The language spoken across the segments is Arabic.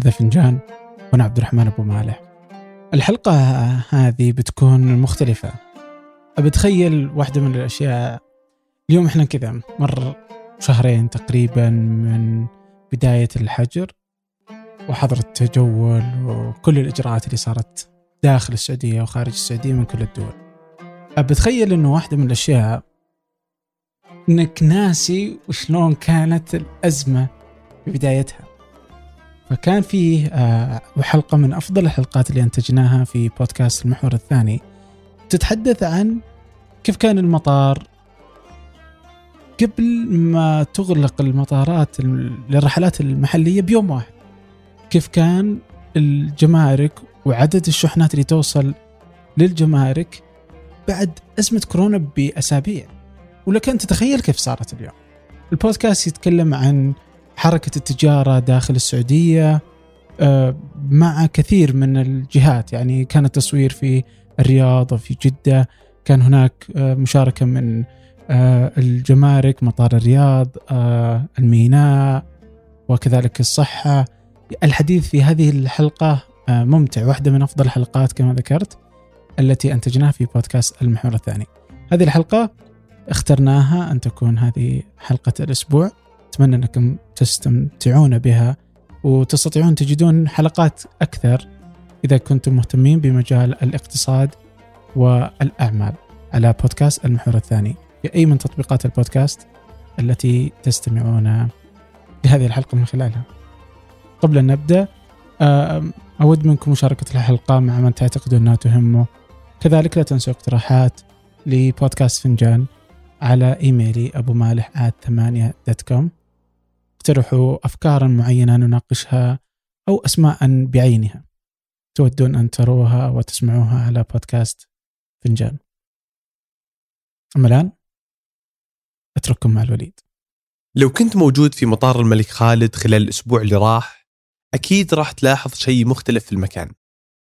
هذا فنجان وأنا عبد الرحمن أبو مالح. الحلقة هذه بتكون مختلفة. بتخيل واحدة من الأشياء. اليوم إحنا كذا مر شهرين تقريبا من بداية الحجر وحظر التجول وكل الإجراءات اللي صارت داخل السعودية وخارج السعودية من كل الدول. بتخيل أنه واحدة من الأشياء أنك ناسي وشلون كانت الأزمة في بدايتها. فكان فيه آه، حلقة من أفضل الحلقات اللي أنتجناها في بودكاست المحور الثاني. تتحدث عن كيف كان المطار؟ قبل ما تغلق المطارات للرحلات المحلية بيوم واحد كيف كان الجمارك وعدد الشحنات اللي توصل للجمارك بعد أزمة كورونا بأسابيع؟ ولك أن تتخيل كيف صارت اليوم؟ البودكاست يتكلم عن حركة التجارة داخل السعودية آه، مع كثير من الجهات. يعني كان التصوير في الرياض وفي جدة كان هناك آه، مشاركة من آه، الجمارك مطار الرياض الميناء وكذلك الصحة. الحديث في هذه الحلقة ممتع واحدة من أفضل الحلقات كما ذكرت التي أنتجناها في بودكاست المحور الثاني. هذه الحلقة اخترناها أن تكون هذه حلقة الأسبوع. أتمنى أنكم تستمتعون بها وتستطيعون تجدون حلقات أكثر إذا كنتم مهتمين بمجال الاقتصاد والأعمال على بودكاست المحور الثاني. في أي من تطبيقات البودكاست التي تستمعون لهذه الحلقة من خلالها. قبل أن نبدأ أود منكم مشاركة الحلقة مع من تعتقدون أنها تهمه كذلك لا تنسوا اقتراحات لبودكاست فنجان على إيميلي أبو مالح ثمانية دوت كوم اقترحوا أفكارا معينة نناقشها أو أسماء بعينها. تودون أن تروها وتسمعوها على بودكاست فنجان. أما الآن أترككم مع الوليد. لو كنت موجود في مطار الملك خالد خلال الأسبوع اللي راح أكيد راح تلاحظ شيء مختلف في المكان.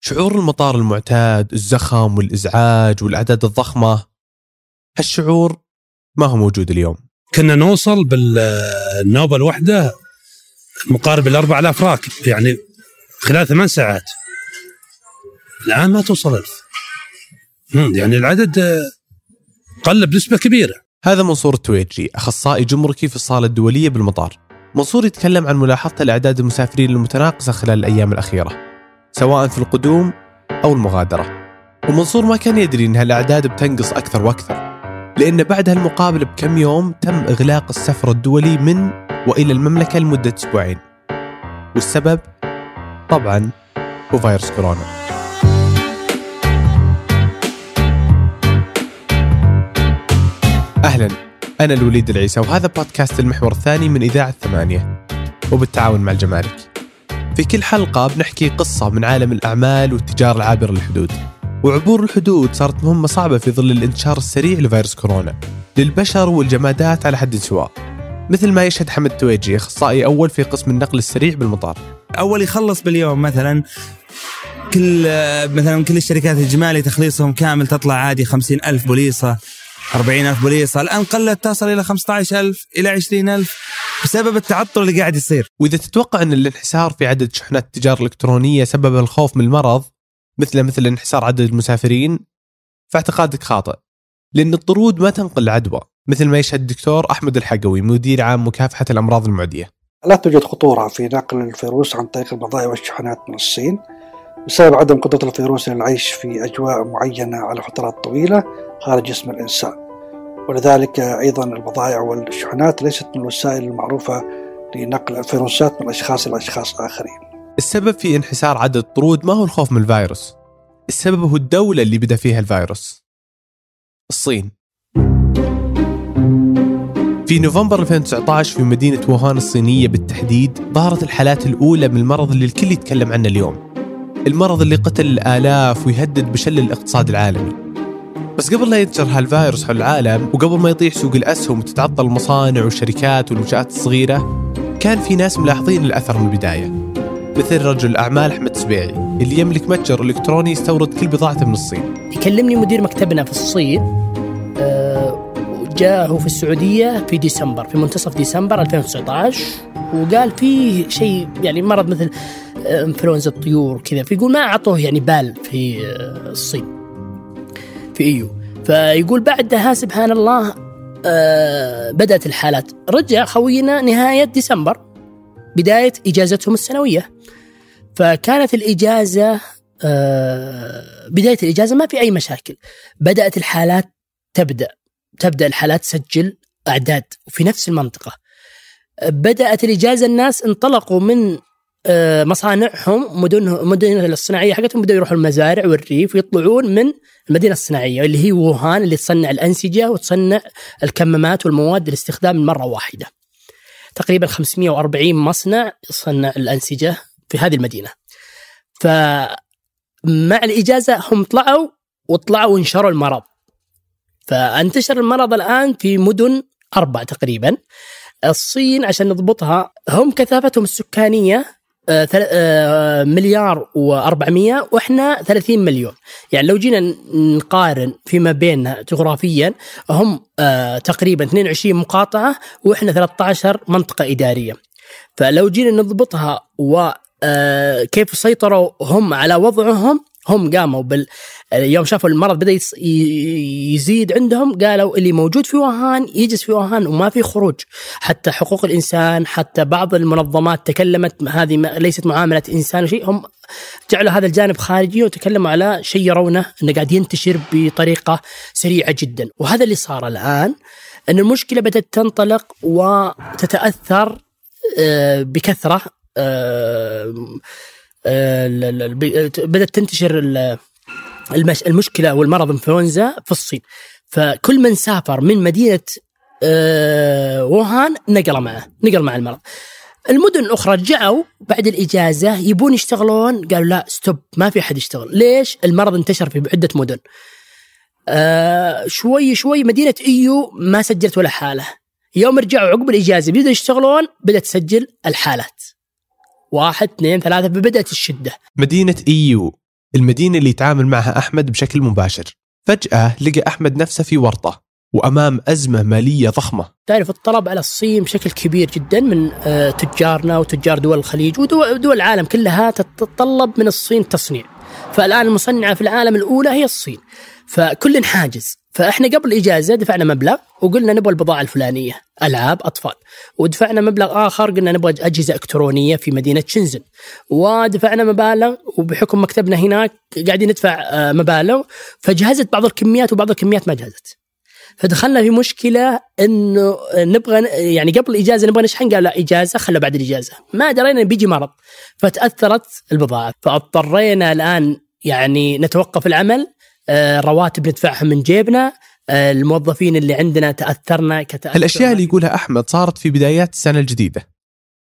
شعور المطار المعتاد الزخم والإزعاج والأعداد الضخمة هالشعور ما هو موجود اليوم. كنا نوصل بالنوبه الواحدة مقارب ال 4000 راكب يعني خلال ثمان ساعات. الآن ما توصل ألف. يعني العدد قل بنسبة كبيرة. هذا منصور التويجي أخصائي جمركي في الصالة الدولية بالمطار. منصور يتكلم عن ملاحظته لإعداد المسافرين المتناقصة خلال الأيام الأخيرة سواء في القدوم أو المغادرة. ومنصور ما كان يدري إن هالأعداد بتنقص أكثر وأكثر. لأن بعد هالمقابلة بكم يوم تم إغلاق السفر الدولي من وإلى المملكة لمدة أسبوعين. والسبب؟ طبعا هو فيروس كورونا. أهلا أنا الوليد العيسى وهذا بودكاست المحور الثاني من إذاعة ثمانية. وبالتعاون مع الجمارك. في كل حلقة بنحكي قصة من عالم الأعمال والتجارة العابرة للحدود. وعبور الحدود صارت مهمة صعبة في ظل الانتشار السريع لفيروس كورونا للبشر والجمادات على حد سواء. مثل ما يشهد حمد تويجي أخصائي أول في قسم النقل السريع بالمطار. أول يخلص باليوم مثلا كل مثلا كل الشركات الإجمالي تخليصهم كامل تطلع عادي خمسين ألف بوليصة أربعين ألف بوليصة الآن قلت تصل إلى خمسة عشر ألف إلى عشرين ألف بسبب التعطل اللي قاعد يصير. وإذا تتوقع أن الانحسار في عدد شحنات التجارة الإلكترونية سبب الخوف من المرض مثل مثل انحسار عدد المسافرين فاعتقادك خاطئ. لأن الطرود ما تنقل العدوى مثل ما يشهد الدكتور أحمد الحقوي مدير عام مكافحة الأمراض المعدية. لا توجد خطورة في نقل الفيروس عن طريق البضائع والشحنات من الصين بسبب عدم قدرة الفيروس للعيش في أجواء معينة على فترات طويلة خارج جسم الإنسان. ولذلك أيضا البضائع والشحنات ليست من الوسائل المعروفة لنقل الفيروسات من أشخاص إلى أشخاص آخرين. السبب في انحسار عدد الطرود ما هو الخوف من الفيروس. السبب هو الدولة اللي بدأ فيها الفيروس. الصين. في نوفمبر 2019 في مدينة ووهان الصينية بالتحديد ظهرت الحالات الأولى من المرض اللي الكل يتكلم عنه اليوم. المرض اللي قتل الآلاف ويهدد بشل الاقتصاد العالمي. بس قبل لا ينتشر هالفيروس حول العالم وقبل ما يطيح سوق الأسهم وتتعطل المصانع والشركات والمنشآت الصغيرة كان في ناس ملاحظين الأثر من البداية. مثل رجل الأعمال أحمد سبيعي اللي يملك متجر إلكتروني يستورد كل بضاعته من الصين. يكلمني مدير مكتبنا في الصين أه جاء هو في السعودية في ديسمبر في منتصف ديسمبر 2019 وقال في شيء يعني مرض مثل آه، إنفلونزا الطيور وكذا فيقول ما أعطوه يعني بال في آه، الصين في إيو. فيقول بعدها سبحان الله آه، بدأت الحالات. رجع خوينا نهاية ديسمبر بداية إجازتهم السنوية. فكانت الإجازة آه، بداية الإجازة ما في أي مشاكل. بدأت الحالات تبدأ تبدأ الحالات تسجل أعداد في نفس المنطقة. بدأت الإجازة الناس انطلقوا من آه، مصانعهم مدنهم مدن الصناعية حقتهم بدأوا يروحوا المزارع والريف ويطلعون من المدينة الصناعية اللي هي ووهان اللي تصنع الأنسجة وتصنع الكمامات والمواد لاستخدام مرة واحدة. تقريبا 540 مصنع يصنع الأنسجة في هذه المدينة. فمع الإجازة هم طلعوا وطلعوا وانشروا المرض. فانتشر المرض الآن في مدن أربع تقريبا. الصين عشان نضبطها هم كثافتهم السكانية مليار و400 وإحنا 30 مليون. يعني لو جينا نقارن فيما بيننا جغرافيا هم آه، تقريبا 22 مقاطعة وإحنا 13 منطقة إدارية. فلو جينا نضبطها وكيف سيطروا هم على وضعهم هم قاموا بال يوم شافوا المرض بدأ يزيد عندهم قالوا اللي موجود في ووهان يجلس في ووهان وما في خروج. حتى حقوق الإنسان حتى بعض المنظمات تكلمت هذه ليست معاملة إنسان وشيء هم جعلوا هذا الجانب خارجي وتكلموا على شيء يرونه إنه قاعد ينتشر بطريقة سريعة جدا. وهذا اللي صار الآن إن المشكلة بدأت تنطلق وتتأثر آه، بكثرة بدأت تنتشر ال- المش المشكلة والمرض انفلونزا في الصين. فكل من سافر من مدينة آه، ووهان نقل معه نقل مع المرض. المدن الأخرى رجعوا بعد الإجازة يبون يشتغلون. قالوا لا stop ما في أحد يشتغل. ليش؟ المرض انتشر في عدة مدن. آه شوي شوي مدينة إيوو ما سجلت ولا حالة. يوم رجعوا عقب الإجازة بدأوا يشتغلون بدأت تسجل الحالات. واحد اثنين ثلاثة فبدأت الشدة. مدينة إيو المدينة اللي يتعامل معها أحمد بشكل مباشر. فجأة لقى أحمد نفسه في ورطة وأمام أزمة مالية ضخمة. تعرف الطلب على الصين بشكل كبير جدا من آه، تجارنا وتجار دول الخليج ودول العالم كلها تتطلب من الصين تصنيع. فالآن المصنعة في العالم الأولى هي الصين. فكل حاجز. فإحنا قبل الإجازة دفعنا مبلغ وقلنا نبغى البضاعة الفلانية ألعاب أطفال. ودفعنا مبلغ آخر قلنا نبغى أجهزة إلكترونية في مدينة شنزن. ودفعنا مبالغ وبحكم مكتبنا هناك قاعدين ندفع آه، مبالغ فجهزت بعض الكميات وبعض الكميات ما جهزت. فدخلنا في مشكلة إنه نبغى يعني قبل الإجازة نبغى نشحن قال لا إجازة خلوا بعد الإجازة. ما درينا بيجي مرض فتأثرت البضاعة. فاضطرينا الآن يعني نتوقف العمل آه، رواتب ندفعها من جيبنا. آه، الموظفين اللي عندنا تأثرنا كتأثر. الأشياء اللي يقولها أحمد صارت في بدايات السنة الجديدة.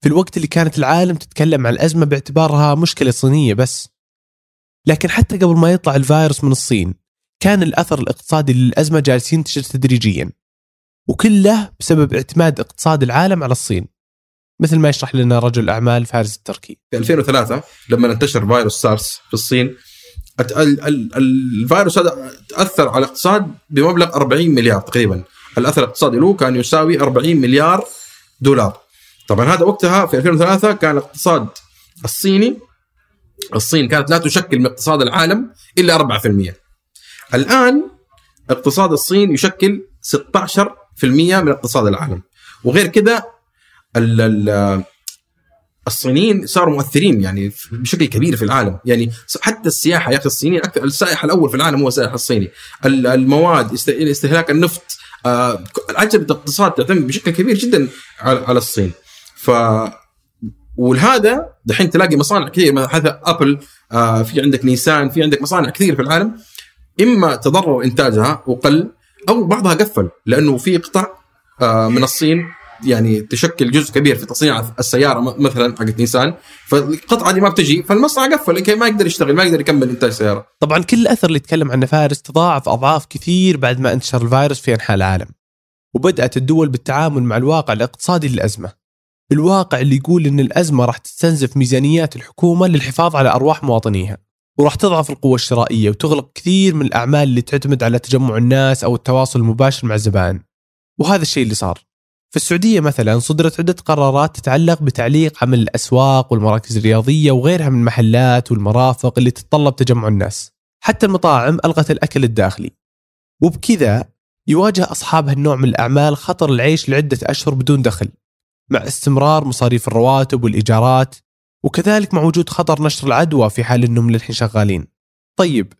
في الوقت اللي كانت العالم تتكلم عن الأزمة باعتبارها مشكلة صينية بس. لكن حتى قبل ما يطلع الفيروس من الصين كان الأثر الاقتصادي للأزمة جالس ينتشر تدريجيا. وكله بسبب اعتماد اقتصاد العالم على الصين. مثل ما يشرح لنا رجل الأعمال فارس التركي. في 2003 لما انتشر فيروس سارس في الصين الفيروس هذا تأثر على الاقتصاد بمبلغ 40 مليار تقريبا. الأثر الاقتصادي له كان يساوي 40 مليار دولار. طبعا هذا وقتها في 2003 كان الاقتصاد الصيني الصين كانت لا تشكل من اقتصاد العالم إلا 4% الآن اقتصاد الصين يشكل 16% من اقتصاد العالم. وغير ال- الصينيين صاروا مؤثرين يعني بشكل كبير في العالم. يعني حتى السياحة يا أخي الصينيين أكثر السائح الأول في العالم هو السائح الصيني. ال- المواد است- استهلاك النفط آه، عجبة الاقتصاد تعتمد بشكل كبير جدا على الصين. ف ولهذا دحين تلاقي مصانع كثير هذا أبل آه، في عندك نيسان في عندك مصانع كثير في العالم. إما تضرر إنتاجها وقل أو بعضها قفل لأنه في قطع آه، من الصين. يعني تشكل جزء كبير في تصنيع السيارة مثلا حقت نيسان. فالقطعة دي ما بتجي فالمصنع قفل ما يقدر يشتغل ما يقدر يكمل إنتاج سيارة. طبعا كل الأثر اللي يتكلم عنه فارس تضاعف أضعاف كثير بعد ما انتشر الفيروس في أنحاء العالم. وبدأت الدول بالتعامل مع الواقع الاقتصادي للأزمة. الواقع اللي يقول أن الأزمة راح تستنزف ميزانيات الحكومة للحفاظ على أرواح مواطنيها. وراح تضعف القوة الشرائية وتغلق كثير من الأعمال اللي تعتمد على تجمع الناس أو التواصل المباشر مع الزبائن. وهذا الشيء اللي صار. في السعودية مثلا صدرت عدة قرارات تتعلق بتعليق عمل الأسواق والمراكز الرياضية وغيرها من المحلات والمرافق اللي تتطلب تجمع الناس. حتى المطاعم ألغت الأكل الداخلي. وبكذا يواجه أصحاب هالنوع من الأعمال خطر العيش لعدة أشهر بدون دخل. مع استمرار مصاريف الرواتب والإيجارات وكذلك مع وجود خطر نشر العدوى في حال أنهم للحين شغالين. طيب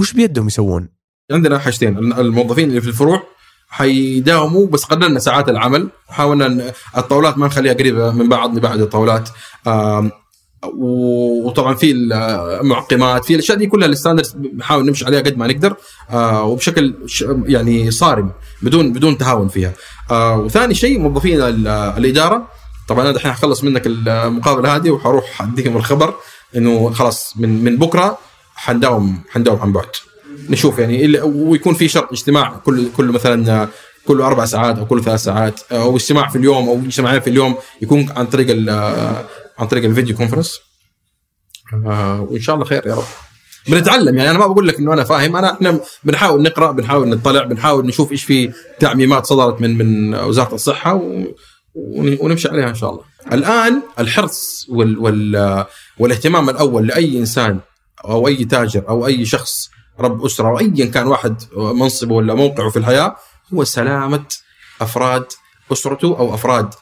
وش بيدهم يسوون؟ عندنا حاجتين. الموظفين اللي في الفروع حيداوموا بس قللنا ساعات العمل. حاولنا الطاولات ما نخليها قريبة من بعض نبعد الطاولات. وطبعا في المعقمات في الأشياء دي كلها الستاندرز نحاول نمشي عليها قد ما نقدر. آه، وبشكل يعني صارم بدون بدون تهاون فيها. آه، وثاني شيء موظفين ال- الإدارة. طبعا أنا الحين حخلص منك المقابلة هذه وحروح اديكم الخبر إنه خلاص من من بكرة حنداوم حنداوم عن بعد. نشوف يعني ويكون في شرط اجتماع كل كل مثلا كل أربع ساعات أو كل ثلاث ساعات أو اجتماع في اليوم أو اجتماعين في اليوم يكون عن طريق عن طريق الفيديو كونفرنس آه، وإن شاء الله خير يا رب بنتعلم يعني أنا ما بقول لك إنه أنا فاهم انا إحنا بنحاول نقرأ بنحاول نطلع بنحاول نشوف إيش في تعميمات صدرت من من وزارة الصحة و ون- ونمشي عليها إن شاء الله. الآن الحرص وال وال والاهتمام الأول لأي إنسان أو أي تاجر أو أي شخص رب أسرة أو ايا كان واحد منصبه ولا موقعه في الحياة هو سلامة أفراد أسرته أو أفراد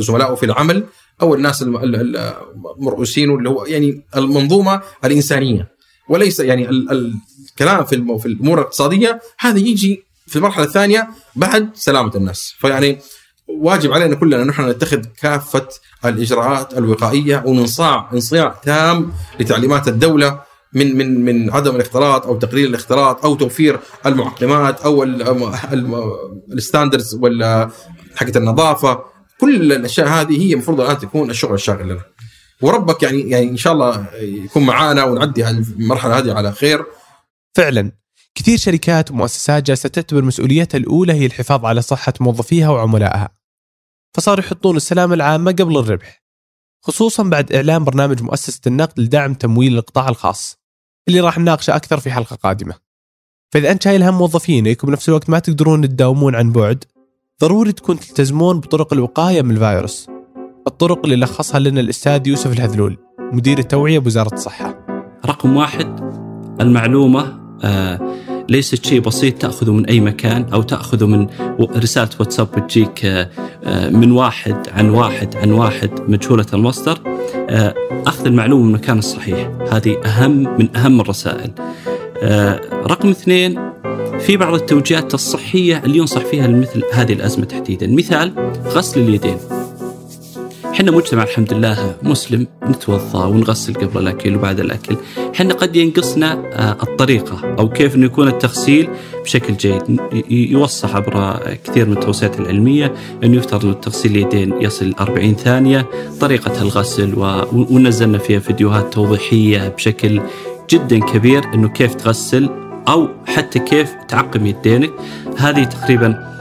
زملائه في العمل أو الناس الم- ال- ال- المرؤوسين اللي هو يعني المنظومة الإنسانية. وليس يعني ال- ال- الكلام في في الأمور الاقتصادية هذا يجي في المرحلة الثانية بعد سلامة الناس. فيعني واجب علينا كلنا نحن نتخذ كافة الإجراءات الوقائية وننصاع انصياع تام لتعليمات الدولة من من من عدم الاختلاط أو تقليل الاختلاط أو توفير المعقمات أو الستاندرز ولا حقت النظافة. كل الأشياء هذه هي المفروض الآن تكون الشغل الشاغل لنا. وربك يعني يعني إن شاء الله يكون معانا ونعدي المرحلة هذه على خير. فعلا. كثير شركات ومؤسسات جالسة تعتبر مسؤوليتها الأولى هي الحفاظ على صحة موظفيها وعملائها. فصاروا يحطون السلامة العامة قبل الربح خصوصا بعد إعلان برنامج مؤسسة النقد لدعم تمويل القطاع الخاص. اللي راح نناقشه أكثر في حلقة قادمة. فإذا أنت شايل هم موظفينك وبنفس الوقت ما تقدرون تداومون عن بعد ضروري تكون تلتزمون بطرق الوقاية من الفيروس. الطرق اللي لخصها لنا الأستاذ يوسف الهذلول مدير التوعية بوزارة الصحة. رقم واحد المعلومة آه ليست شيء بسيط تأخذه من أي مكان أو تأخذه من رسالة واتساب بتجيك آه آه من واحد عن واحد عن واحد مجهولة المصدر. آه أخذ المعلومة من المكان الصحيح. هذه أهم من أهم الرسائل. رقم اثنين في بعض التوجيهات الصحية اللي ينصح فيها مثل هذه الأزمة تحديدا. مثال غسل اليدين. إحنا مجتمع الحمد لله مسلم نتوضا ونغسل قبل الأكل وبعد الأكل، إحنا قد ينقصنا آه، الطريقة أو كيف إنه يكون التغسيل بشكل جيد، ي- يوصى عبر كثير من التوصيات العلمية أنه يفترض انه تغسيل اليدين يصل 40 ثانية، طريقة الغسل ونزلنا فيها فيديوهات توضيحية بشكل جدا كبير أنه كيف تغسل أو حتى كيف تعقم يدينك، هذه تقريبا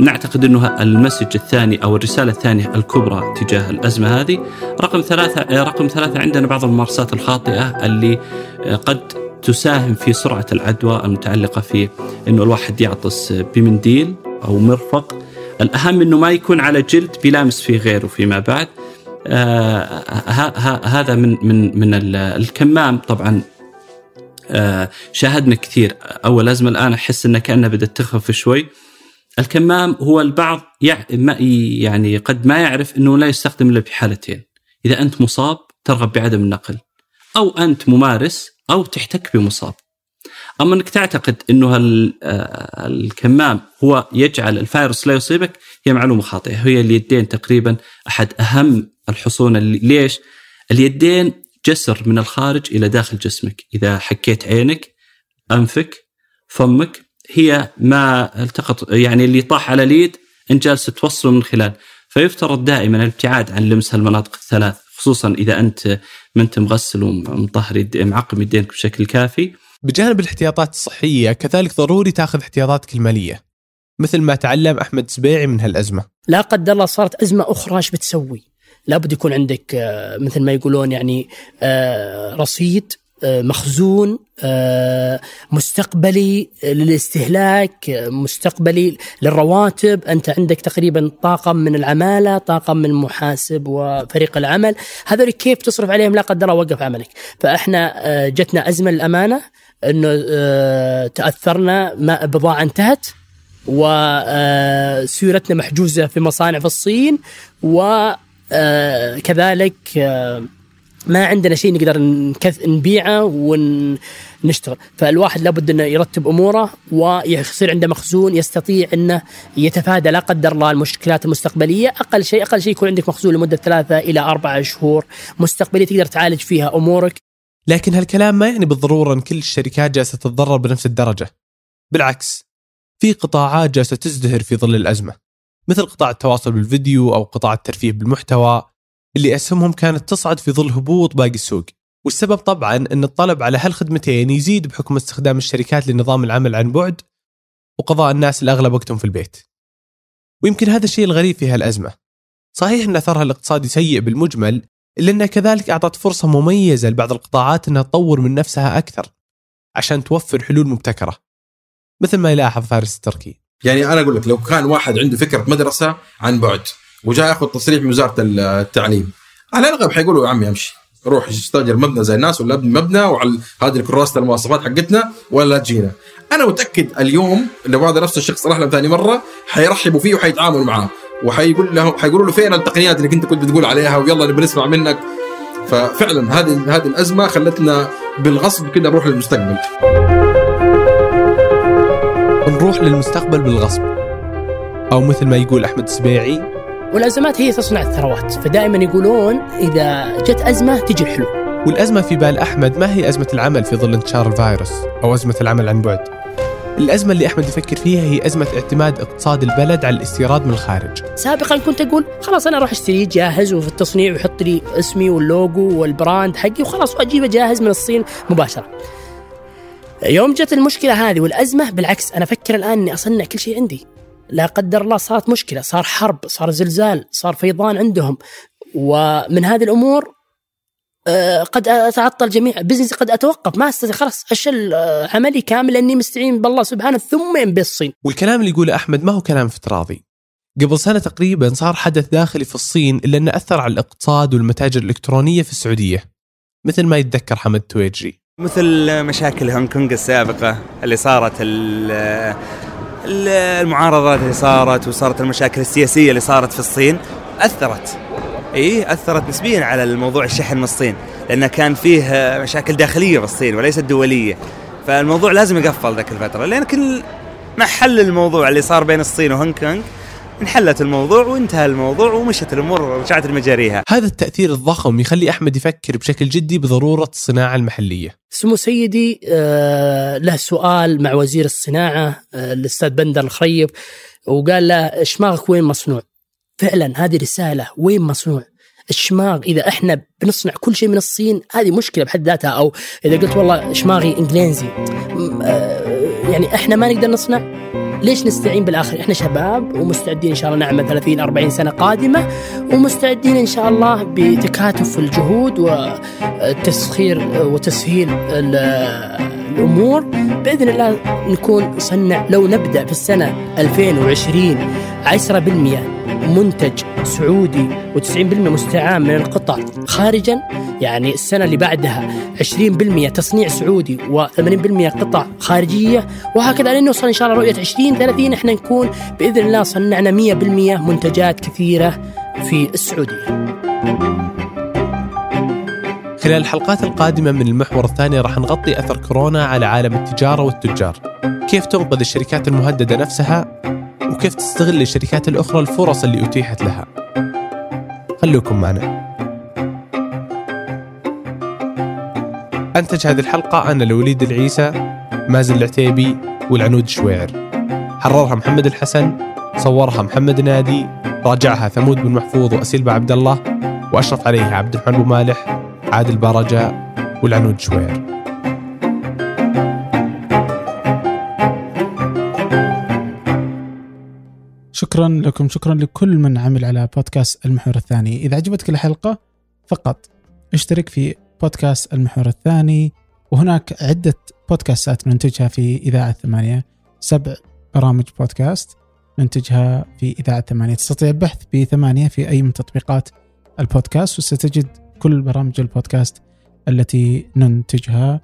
نعتقد إنه المسج الثاني أو الرسالة الثانية الكبرى تجاه الأزمة هذه رقم ثلاثة آه، رقم ثلاثة عندنا بعض الممارسات الخاطئة اللي آه، قد تساهم في سرعة العدوى المتعلقة في إنه الواحد يعطس بمنديل أو مرفق. الأهم إنه ما يكون على جلد بيلامس فيه غيره فيما بعد. آه هذا من من من ال- الكمام. طبعا آه شاهدنا كثير. أول أزمة الآن أحس إنها كأنها بدأت تخف شوي. الكمام هو البعض يعني قد ما يعرف إنه لا يستخدم إلا بحالتين. إذا أنت مصاب ترغب بعدم النقل. أو أنت ممارس أو تحتك بمصاب. أما إنك تعتقد إنه آه، الكمام هو يجعل الفيروس لا يصيبك هي معلومة خاطئة. هي اليدين تقريبا أحد أهم الحصون اللي ليش؟ اليدين جسر من الخارج إلى داخل جسمك. إذا حكيت عينك أنفك فمك هي ما التقط يعني اللي طاح على اليد انت جالس توصله من خلال. فيفترض دائما الابتعاد عن لمس المناطق الثلاث خصوصا إذا أنت ما أنت مغسل ومطهر معقم يدينك بشكل كافي. بجانب الاحتياطات الصحية كذلك ضروري تأخذ احتياطاتك المالية مثل ما تعلم أحمد سبيعي من هالأزمة. لا قدر الله صارت أزمة أخرى إيش بتسوي؟ لابد يكون عندك آه، مثل ما يقولون يعني آه، رصيد مخزون آه، مستقبلي للاستهلاك آه، مستقبلي للرواتب. أنت عندك تقريبا طاقم من العمالة طاقم من المحاسب وفريق العمل. هذول كيف تصرف عليهم؟ لا قدر وقف عملك. فإحنا آه، جتنا أزمة للأمانة إنه آه، تأثرنا ما بضاعة انتهت وسيولتنا محجوزة في مصانع في الصين وكذلك ما عندنا شيء نقدر نكث نبيعه ونشتغل فالواحد لابد إنه يرتب أموره ويصير عنده مخزون يستطيع إنه يتفادى لا قدر الله المشكلات المستقبلية. أقل شيء أقل شيء يكون عندك مخزون لمدة ثلاثة إلى أربعة شهور مستقبليه تقدر تعالج فيها أمورك. لكن هالكلام ما يعني بالضرورة إن كل الشركات جالسة تتضرر بنفس الدرجة. بالعكس في قطاعات جالسة تزدهر في ظل الأزمة. مثل قطاع التواصل بالفيديو أو قطاع الترفيه بالمحتوى. اللي أسهمهم كانت تصعد في ظل هبوط باقي السوق. والسبب طبعا إن الطلب على هالخدمتين يزيد بحكم استخدام الشركات لنظام العمل عن بعد وقضاء الناس الأغلب وقتهم في البيت. ويمكن هذا الشيء الغريب في هالأزمة. صحيح إن أثرها الاقتصادي سيء بالمجمل إلا انها كذلك أعطت فرصة مميزة لبعض القطاعات إنها تطور من نفسها أكثر عشان توفر حلول مبتكرة. مثل ما يلاحظ فارس التركي. يعني أنا أقول لك لو كان واحد عنده فكرة مدرسة عن بعد وجاء ياخذ تصريح من وزارة التعليم. على الأغلب حيقولوا يا عمي أمشي. روح استأجر مبنى زي الناس ولا أبني مبنى وعلى هذه كراسه المواصفات حقتنا ولا لا تجينا. أنا متأكد اليوم لو هذا نفس الشخص راح لهم ثاني مرة حيرحبوا فيه وحيتعاملوا معاه. وحيقول لهم حيقولوا له فين التقنيات اللي كنت كنت بتقول عليها ويلا نبي نسمع منك. ففعلا هذه هذه الأزمة خلتنا بالغصب كده نروح للمستقبل. نروح للمستقبل بالغصب. أو مثل ما يقول أحمد السبيعي والأزمات هي تصنع الثروات فدائما يقولون إذا جت أزمة تجي الحلول والأزمة في بال أحمد ما هي أزمة العمل في ظل انتشار الفيروس أو أزمة العمل عن بعد الأزمة اللي أحمد يفكر فيها هي أزمة اعتماد اقتصاد البلد على الاستيراد من الخارج سابقا كنت أقول خلاص أنا أروح اشتريه جاهز وفي التصنيع ويحط لي اسمي واللوجو وال brand حقي وخلاص وأجيبه جاهز من الصين مباشرة. يوم جت المشكلة هذه والأزمة بالعكس أنا أفكر الآن إني أصنع كل شيء عندي. لا قدر الله صارت مشكلة، صار حرب، صار زلزال، صار فيضان عندهم. ومن هذه الأمور آه، قد أتعطل جميع business ي قد أتوقف. ما استطيع خلاص أشل آه، عملي كامل. لاني مستعين بالله سبحانه ثم بالصين. والكلام اللي يقوله أحمد ما هو كلام افتراضي قبل سنة تقريبا صار حدث داخلي في الصين إلا أنه أثر على الاقتصاد والمتاجر الإلكترونية في السعودية. مثل ما يتذكر حمد تويجري. مثل مشاكل هونغ كونغ السابقة اللي صارت المعارضات اللي صارت وصارت المشاكل السياسية اللي صارت في الصين أثرت. إيه أثرت نسبيا على الموضوع الشحن من الصين لأنه كان فيه مشاكل داخلية في الصين وليست دولية. فالموضوع لازم يقفل ذاك الفترة لأن كل مع حل الموضوع اللي صار بين الصين وهونغ كونغ انحلت الموضوع وانتهى الموضوع ومشت الأمور ورجعت لمجاريها. هذا التأثير الضخم يخلي أحمد يفكر بشكل جدي بضرورة الصناعة المحلية. سمو سيدي آه، له سؤال مع وزير الصناعة آه، الأستاذ بندر الخريب وقال له اشماغك وين مصنوع؟ فعلا هذه رسالة وين مصنوع؟ الشماغ إذا إحنا بنصنع كل شيء من الصين هذه مشكلة بحد ذاتها. أو إذا قلت والله شماغي إنجليزي. آه، يعني إحنا ما نقدر نصنع؟ ليش نستعين بالآخر؟ إحنا شباب ومستعدين إن شاء الله نعمل 30 40 سنة قادمة ومستعدين إن شاء الله بتكاتف الجهود والتسخير وتسهيل ال- الأمور بإذن الله نكون صنع لو نبدأ في السنة 2020 10% منتج سعودي و90% مستعان من القطع. خارجا يعني السنة اللي بعدها 20% تصنيع سعودي و80% قطع خارجية وهكذا لين نوصل إن شاء الله رؤية 20 30 إحنا نكون بإذن الله صنعنا 100% منتجات كثيرة في السعودية. خلال الحلقات القادمة من المحور الثاني راح نغطي أثر كورونا على عالم التجارة والتجار. كيف تنقذ الشركات المهددة نفسها؟ وكيف تستغل الشركات الأخرى الفرص اللي أتيحت لها. خلوكم معنا. أنتج هذه الحلقة أنا الوليد العيسى مازن العتيبي والعنود الشويعر حررها محمد الحسن صورها محمد نادي راجعها ثمود بن محفوظ وأسيل عبد الله وأشرف عليها عبد الرحمن أبو مالح عادل بارجاء والعنود شوير. شكرا لكم شكرا لكل من عمل على بودكاست المحور الثاني. إذا عجبتك الحلقة فقط اشترك في بودكاست المحور الثاني وهناك عدة بودكاستات ننتجها في إذاعة ثمانية سبع برامج بودكاست ننتجها في إذاعة ثمانية. تستطيع البحث بثمانية في أي من تطبيقات البودكاست وستجد كل برامج البودكاست التي ننتجها.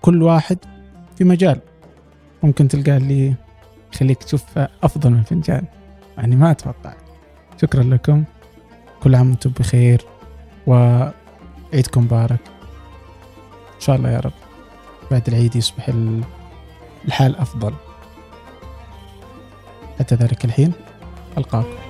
كل واحد في مجال. ممكن تلقى اللي يخليك تشوف أفضل من فنجان. يعني ما أتوقع. شكرا لكم. كل عام وأنتم بخير. وعيدكم مبارك. إن شاء الله يا رب بعد العيد يصبح ال- الحال أفضل. حتى ذلك الحين. ألقاكم.